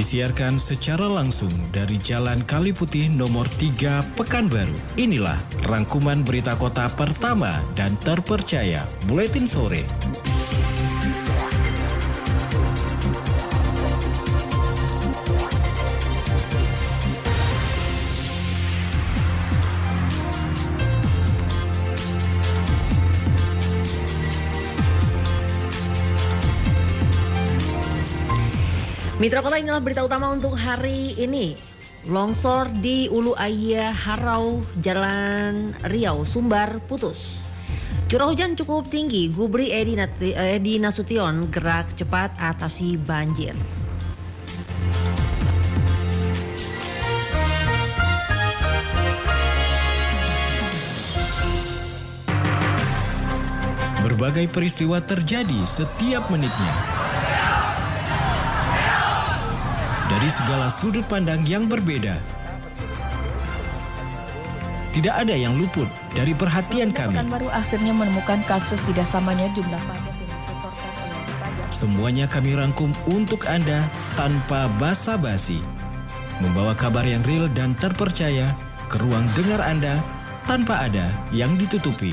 Disiarkan secara langsung dari Jalan Kali Putih nomor 3 Pekanbaru. Inilah rangkuman berita kota pertama dan terpercaya Buletin Sore. Mitra Kota inilah berita utama untuk hari ini. Longsor di Ulu Ayah Harau, Jalan Riau, Sumbar putus. Curah hujan cukup tinggi, Gubri Edi, Nati, Edi Nasution gerak cepat atasi banjir. Berbagai peristiwa terjadi setiap menitnya. Dari segala sudut pandang yang berbeda. Tidak ada yang luput dari perhatian kami. baru akhirnya menemukan kasus tidak samanya jumlah pajak yang disetorkan oleh pajak. Semuanya kami rangkum untuk Anda tanpa basa-basi. Membawa kabar yang real dan terpercaya ke ruang dengar Anda tanpa ada yang ditutupi.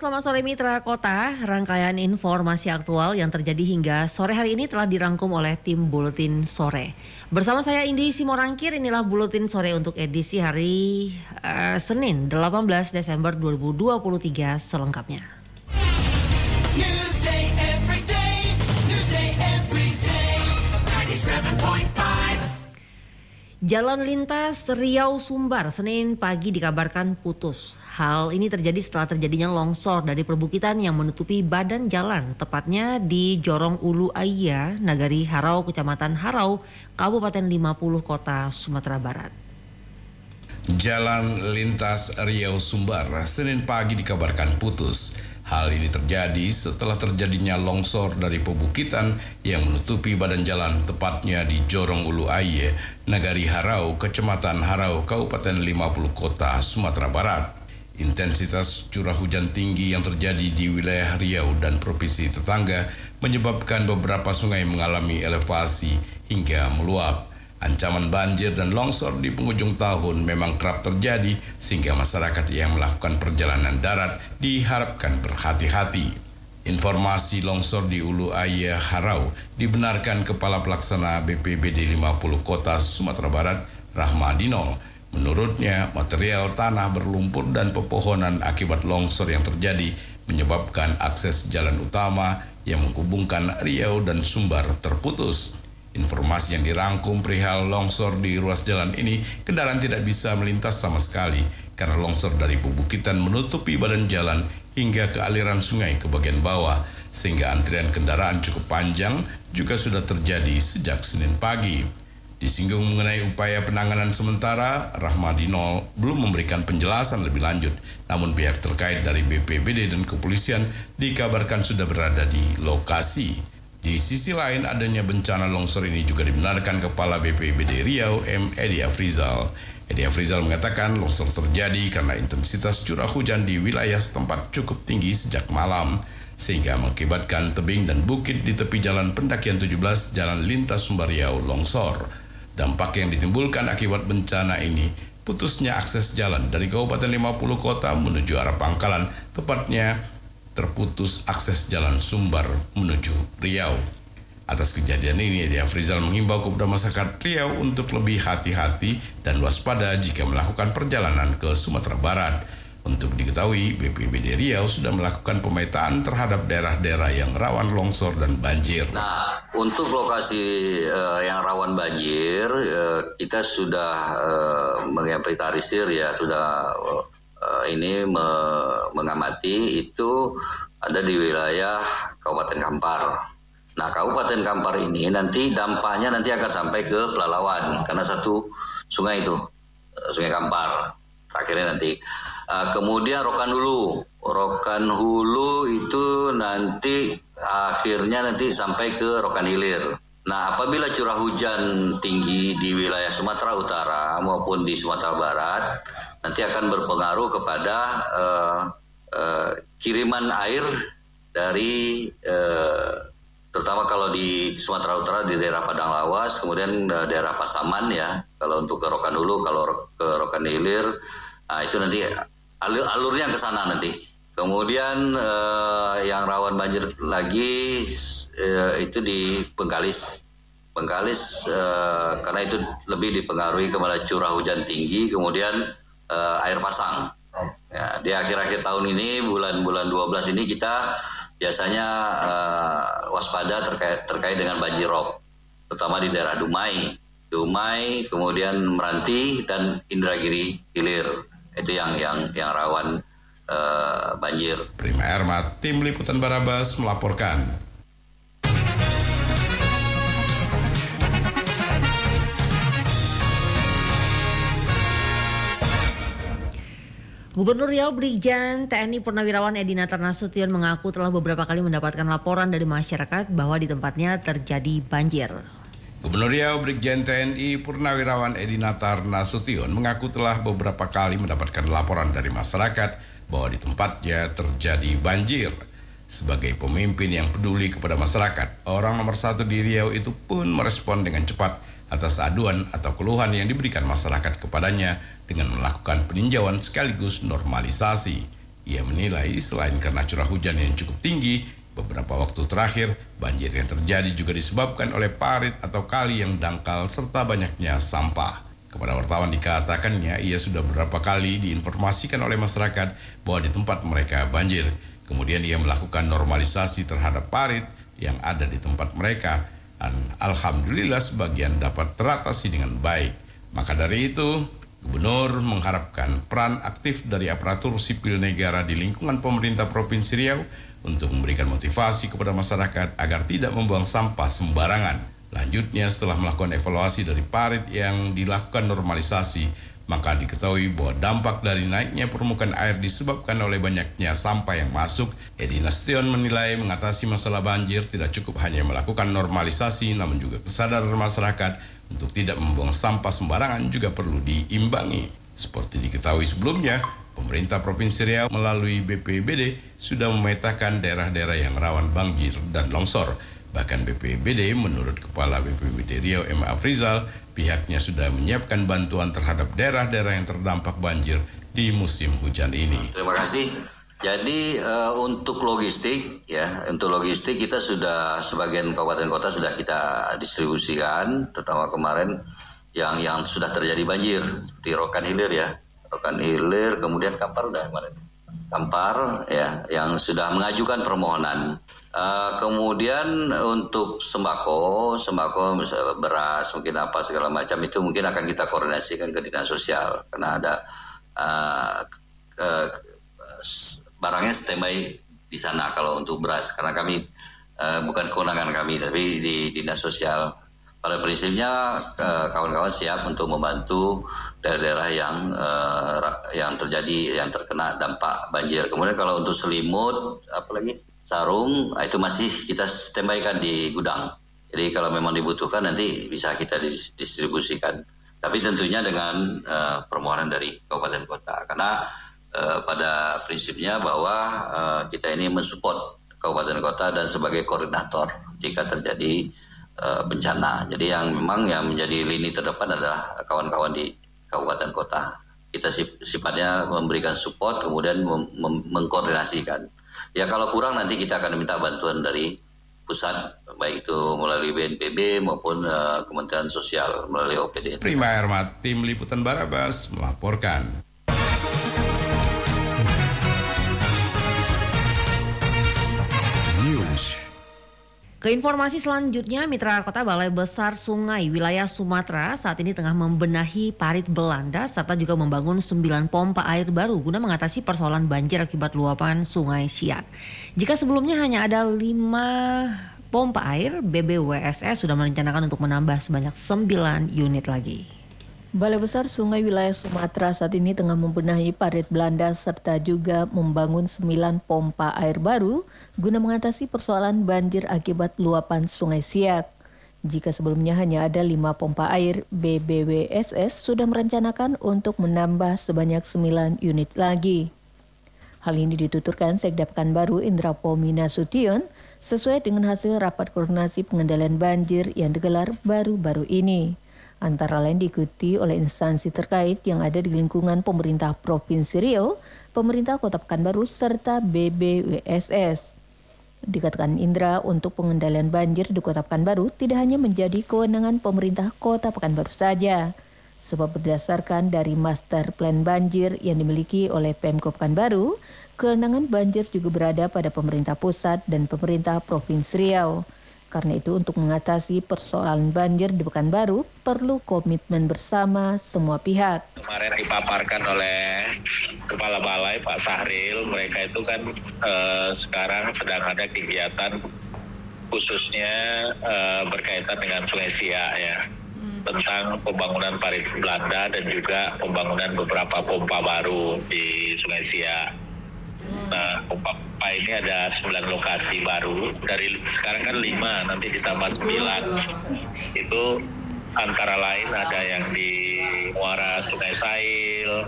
Selamat sore Mitra Kota, rangkaian informasi aktual yang terjadi hingga sore hari ini telah dirangkum oleh tim Buletin Sore. Bersama saya Indi Simorangkir, inilah Buletin Sore untuk edisi hari eh, Senin 18 Desember 2023 selengkapnya. Jalan lintas Riau Sumbar Senin pagi dikabarkan putus. Hal ini terjadi setelah terjadinya longsor dari perbukitan yang menutupi badan jalan, tepatnya di Jorong Ulu Aya, Nagari Harau, Kecamatan Harau, Kabupaten 50 Kota, Sumatera Barat. Jalan lintas Riau Sumbar Senin pagi dikabarkan putus. Hal ini terjadi setelah terjadinya longsor dari pebukitan yang menutupi badan jalan tepatnya di Jorong Ulu Aye, Nagari Harau, Kecamatan Harau, Kabupaten 50 Kota, Sumatera Barat. Intensitas curah hujan tinggi yang terjadi di wilayah Riau dan provinsi tetangga menyebabkan beberapa sungai mengalami elevasi hingga meluap. Ancaman banjir dan longsor di penghujung tahun memang kerap terjadi sehingga masyarakat yang melakukan perjalanan darat diharapkan berhati-hati. Informasi longsor di Ulu Ayah Harau dibenarkan Kepala Pelaksana BPBD 50 Kota Sumatera Barat, Rahmadino. Menurutnya, material tanah berlumpur dan pepohonan akibat longsor yang terjadi menyebabkan akses jalan utama yang menghubungkan Riau dan Sumbar terputus. Informasi yang dirangkum perihal longsor di ruas jalan ini, kendaraan tidak bisa melintas sama sekali karena longsor dari pebukitan menutupi badan jalan hingga ke aliran sungai ke bagian bawah, sehingga antrian kendaraan cukup panjang juga sudah terjadi sejak Senin pagi. Disinggung mengenai upaya penanganan sementara, Rahmadino belum memberikan penjelasan lebih lanjut. Namun pihak terkait dari BPBD dan kepolisian dikabarkan sudah berada di lokasi. Di sisi lain adanya bencana longsor ini juga dibenarkan Kepala BPBD Riau M. Edi Afrizal. Edi Afrizal mengatakan longsor terjadi karena intensitas curah hujan di wilayah setempat cukup tinggi sejak malam sehingga mengakibatkan tebing dan bukit di tepi jalan pendakian 17 Jalan Lintas Sumbar Riau longsor. Dampak yang ditimbulkan akibat bencana ini putusnya akses jalan dari Kabupaten 50 Kota menuju arah Pangkalan, tepatnya terputus akses jalan Sumbar menuju Riau. Atas kejadian ini, Edi Afrizal mengimbau kepada masyarakat Riau untuk lebih hati-hati dan waspada jika melakukan perjalanan ke Sumatera Barat. Untuk diketahui, BPBD Riau sudah melakukan pemetaan terhadap daerah-daerah yang rawan longsor dan banjir. Nah, untuk lokasi eh, yang rawan banjir, eh, kita sudah eh, menginventarisir ya, sudah eh, ini me- mengamati itu ada di wilayah Kabupaten Kampar. Nah, Kabupaten Kampar ini nanti dampaknya nanti akan sampai ke Pelalawan karena satu sungai itu, eh, Sungai Kampar. Akhirnya nanti Uh, kemudian Rokan Hulu. Rokan Hulu itu nanti akhirnya nanti sampai ke Rokan Hilir. Nah, apabila curah hujan tinggi di wilayah Sumatera Utara maupun di Sumatera Barat, nanti akan berpengaruh kepada uh, uh, kiriman air dari uh, terutama kalau di Sumatera Utara di daerah Padang Lawas, kemudian uh, daerah Pasaman ya. Kalau untuk ke Rokan Hulu, kalau ke Rokan Hilir, nah itu nanti alur alurnya ke sana nanti. Kemudian uh, yang rawan banjir lagi uh, itu di Bengkalis. Bengkalis uh, karena itu lebih dipengaruhi kepada curah hujan tinggi, kemudian uh, air pasang. Ya, di akhir-akhir tahun ini bulan-bulan 12 ini kita biasanya uh, waspada terkait terkait dengan banjir rob, terutama di daerah Dumai, Dumai, kemudian Meranti dan Indragiri Hilir itu yang yang yang rawan uh, banjir. Prima Ermat, Tim Liputan Barabas melaporkan. Gubernur Riau Brigjen TNI Purnawirawan Edi Natar Nasution mengaku telah beberapa kali mendapatkan laporan dari masyarakat bahwa di tempatnya terjadi banjir. Gubernur Riau Brigjen TNI Purnawirawan Edi Natar Nasution mengaku telah beberapa kali mendapatkan laporan dari masyarakat bahwa di tempatnya terjadi banjir. Sebagai pemimpin yang peduli kepada masyarakat, orang nomor satu di Riau itu pun merespon dengan cepat atas aduan atau keluhan yang diberikan masyarakat kepadanya dengan melakukan peninjauan sekaligus normalisasi. Ia menilai selain karena curah hujan yang cukup tinggi, beberapa waktu terakhir banjir yang terjadi juga disebabkan oleh parit atau kali yang dangkal serta banyaknya sampah. Kepada wartawan dikatakannya ia sudah beberapa kali diinformasikan oleh masyarakat bahwa di tempat mereka banjir. Kemudian ia melakukan normalisasi terhadap parit yang ada di tempat mereka dan alhamdulillah sebagian dapat teratasi dengan baik. Maka dari itu, Gubernur mengharapkan peran aktif dari aparatur sipil negara di lingkungan pemerintah Provinsi Riau untuk memberikan motivasi kepada masyarakat agar tidak membuang sampah sembarangan. Lanjutnya setelah melakukan evaluasi dari parit yang dilakukan normalisasi, maka diketahui bahwa dampak dari naiknya permukaan air disebabkan oleh banyaknya sampah yang masuk. Edi Nasution menilai mengatasi masalah banjir tidak cukup hanya melakukan normalisasi, namun juga kesadaran masyarakat untuk tidak membuang sampah sembarangan juga perlu diimbangi. Seperti diketahui sebelumnya, pemerintah Provinsi Riau melalui BPBD sudah memetakan daerah-daerah yang rawan banjir dan longsor. Bahkan BPBD menurut Kepala BPBD Riau M. Afrizal, pihaknya sudah menyiapkan bantuan terhadap daerah-daerah yang terdampak banjir di musim hujan ini. Terima kasih. Jadi uh, untuk logistik ya, untuk logistik kita sudah sebagian kabupaten kota sudah kita distribusikan, terutama kemarin yang yang sudah terjadi banjir di Rokan Hilir ya, Rokan Hilir, kemudian Kampar udah kemarin. Kampar ya, yang sudah mengajukan permohonan. Uh, kemudian untuk sembako, sembako beras, mungkin apa segala macam itu mungkin akan kita koordinasikan ke dinas sosial. Karena ada uh, uh, barangnya standby di sana kalau untuk beras. Karena kami uh, bukan kewenangan kami tapi di dinas sosial pada prinsipnya kawan-kawan siap untuk membantu daerah-daerah yang uh, yang terjadi yang terkena dampak banjir. Kemudian kalau untuk selimut apalagi sarung ah, itu masih kita standby-kan di gudang. Jadi kalau memang dibutuhkan nanti bisa kita distribusikan. Tapi tentunya dengan uh, permohonan dari kabupaten kota karena uh, pada prinsipnya bahwa kita ini mensupport kabupaten kota dan sebagai koordinator jika terjadi uh, bencana. Jadi yang memang yang menjadi lini terdepan adalah kawan-kawan di kabupaten kota. Kita sifatnya memberikan support kemudian mengkoordinasikan. Ya kalau kurang nanti kita akan minta bantuan dari pusat baik itu melalui BNPB maupun uh, Kementerian Sosial melalui OPD. Prima Ermat, tim liputan Barabas melaporkan. Keinformasi selanjutnya, Mitra Kota Balai Besar Sungai wilayah Sumatera saat ini tengah membenahi parit Belanda serta juga membangun 9 pompa air baru guna mengatasi persoalan banjir akibat luapan Sungai Siak. Jika sebelumnya hanya ada 5 pompa air, BBWSS sudah merencanakan untuk menambah sebanyak 9 unit lagi. Balai Besar Sungai Wilayah Sumatera saat ini tengah membenahi parit Belanda serta juga membangun 9 pompa air baru guna mengatasi persoalan banjir akibat luapan Sungai Siak. Jika sebelumnya hanya ada 5 pompa air, BBWSS sudah merencanakan untuk menambah sebanyak 9 unit lagi. Hal ini dituturkan Sekda Pekanbaru Indra Pomina Sution sesuai dengan hasil rapat koordinasi pengendalian banjir yang digelar baru-baru ini. Antara lain diikuti oleh instansi terkait yang ada di lingkungan pemerintah Provinsi Riau, pemerintah Kota Pekanbaru, serta BBWSS. Dikatakan Indra untuk pengendalian banjir di Kota Pekanbaru tidak hanya menjadi kewenangan pemerintah Kota Pekanbaru saja, sebab berdasarkan dari master plan banjir yang dimiliki oleh Pemkop Pekanbaru, kewenangan banjir juga berada pada pemerintah pusat dan pemerintah Provinsi Riau. Karena itu untuk mengatasi persoalan banjir di Pekanbaru perlu komitmen bersama semua pihak. kemarin dipaparkan oleh kepala balai Pak Sahril mereka itu kan eh, sekarang sedang ada kegiatan khususnya eh, berkaitan dengan Sungai Siak ya tentang pembangunan parit Belanda dan juga pembangunan beberapa pompa baru di Sungai Siak. Nah, pompa pompa ini ada 9 lokasi baru dari sekarang kan 5 nanti ditambah 9 itu antara lain ada yang di muara Sungai Sail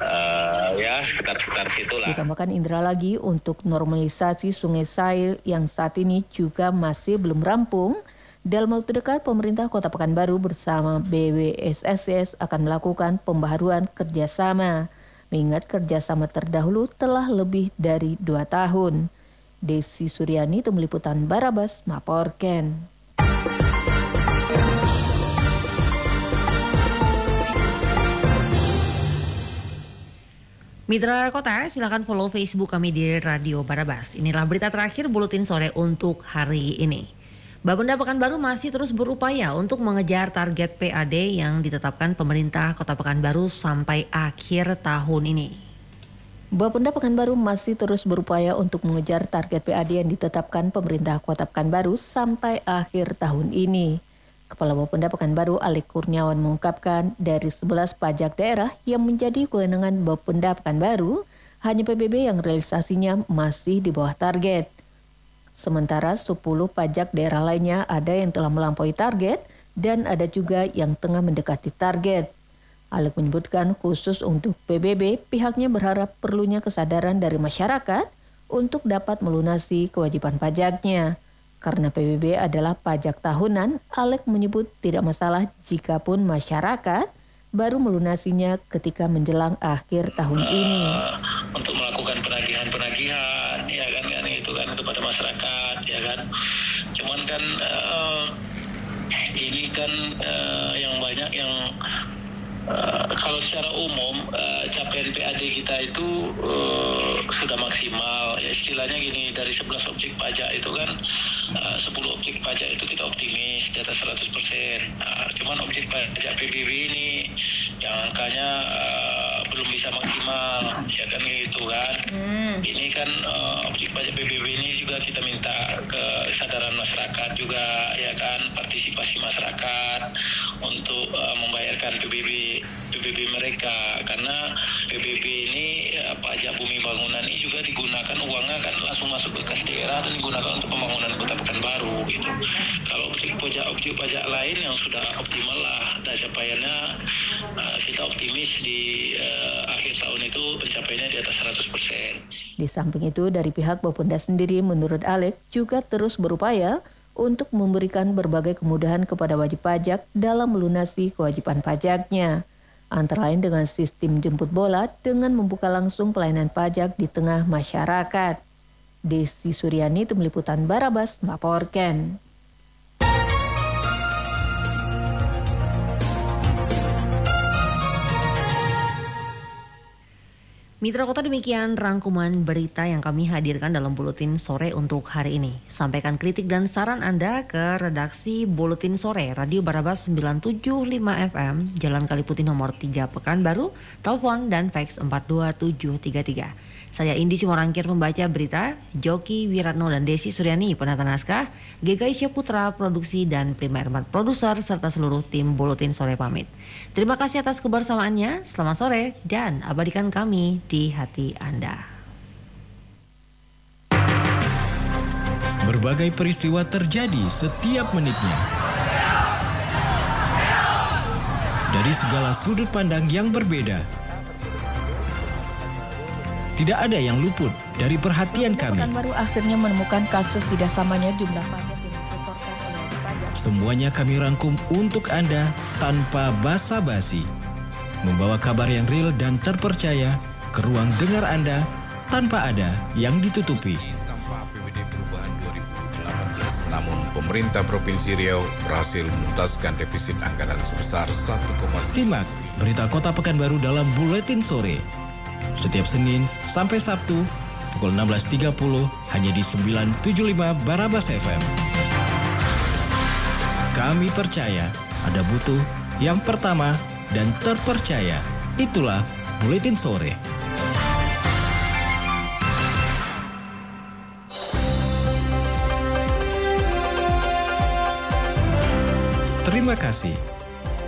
eh, ya sekitar-sekitar situlah. Ditambahkan Indra lagi untuk normalisasi Sungai Sail yang saat ini juga masih belum rampung. Dalam waktu dekat, pemerintah Kota Pekanbaru bersama BWSSS akan melakukan pembaharuan kerjasama. Mengingat kerjasama terdahulu telah lebih dari dua tahun. Desi Suryani, Tim Liputan Barabas, Maporken. Mitra Kota, silakan follow Facebook kami di Radio Barabas. Inilah berita terakhir Buletin Sore untuk hari ini. Bapenda Pekanbaru masih terus berupaya untuk mengejar target PAD yang ditetapkan pemerintah Kota Pekanbaru sampai akhir tahun ini. Bapenda Pekanbaru masih terus berupaya untuk mengejar target PAD yang ditetapkan pemerintah Kota Pekanbaru sampai akhir tahun ini. Kepala Bapenda Pekanbaru Alik Kurniawan mengungkapkan dari 11 pajak daerah yang menjadi kewenangan Bapenda Pekanbaru, hanya PBB yang realisasinya masih di bawah target. Sementara 10 pajak daerah lainnya ada yang telah melampaui target dan ada juga yang tengah mendekati target. Alek menyebutkan khusus untuk PBB, pihaknya berharap perlunya kesadaran dari masyarakat untuk dapat melunasi kewajiban pajaknya. Karena PBB adalah pajak tahunan, Alek menyebut tidak masalah jika pun masyarakat baru melunasinya ketika menjelang akhir tahun ini. untuk melakukan penagihan-penagihan ya kan kan itu kan kepada masyarakat ya kan? Cuman kan eh, ini kan eh, yang banyak yang eh, kalau secara umum eh, capaian PAD kita itu eh, sudah maksimal. Ya istilahnya gini dari 11 objek pajak itu kan eh, 10 objek pajak itu kita optimis di atas 100% Nah, cuman objek pajak PBB ini yang angkanya eh, belum bisa maksimal ya kan gitu kan. Ini kan eh, objek pajak PBB ini juga kita minta kesadaran masyarakat juga ya kan partisipasi masyarakat untuk eh, membayarkan PBB PBB mereka. Karena PBB ini eh, pajak bumi bangunan ini juga digunakan uangnya kan langsung masuk ke kas daerah dan digunakan untuk pembangunan kota Pekanbaru gitu. Kalau objek pajak objek pajak lain yang sudah optimal lah dan capaiannya eh, optimis di eh, akhir tahun itu pencapaiannya di atas 100%. Di samping itu, dari pihak Bapenda sendiri menurut Alek juga terus berupaya untuk memberikan berbagai kemudahan kepada wajib pajak dalam melunasi kewajiban pajaknya. Antara lain dengan sistem jemput bola dengan membuka langsung pelayanan pajak di tengah masyarakat. Desi Suryani, Tim Liputan Barabas, melaporkan. Mitra Kota demikian rangkuman berita yang kami hadirkan dalam Buletin Sore untuk hari ini. Sampaikan kritik dan saran Anda ke redaksi Buletin Sore Radio Barabas 975 FM, Jalan Kaliputi nomor 3 Pekanbaru, telepon dan fax 42733. Saya Indi Simorangkir membaca berita, Joki Wiratno dan Desi Suryani penata naskah, GKI Putra produksi dan Prima Ermat produser serta seluruh tim Buletin Sore pamit. Terima kasih atas kebersamaannya, selamat sore dan abadikan kami di hati Anda. Berbagai peristiwa terjadi setiap menitnya. Dari segala sudut pandang yang berbeda. Tidak ada yang luput dari perhatian kami. baru akhirnya menemukan kasus tidak samanya jumlah pajak yang disetorkan oleh wajib pajak. Semuanya kami rangkum untuk Anda tanpa basa-basi. Membawa kabar yang real dan terpercaya ke ruang dengar Anda tanpa ada yang ditutupi. Tanpa APBD perubahan 2018, namun pemerintah Provinsi Riau berhasil menuntaskan defisit anggaran sebesar 1,9 Simak berita kota Pekanbaru dalam Buletin Sore. Setiap Senin sampai Sabtu pukul 16.30 hanya di 975 Barabas FM. Kami percaya ada butuh yang pertama dan terpercaya. Itulah Buletin Sore. Terima kasih.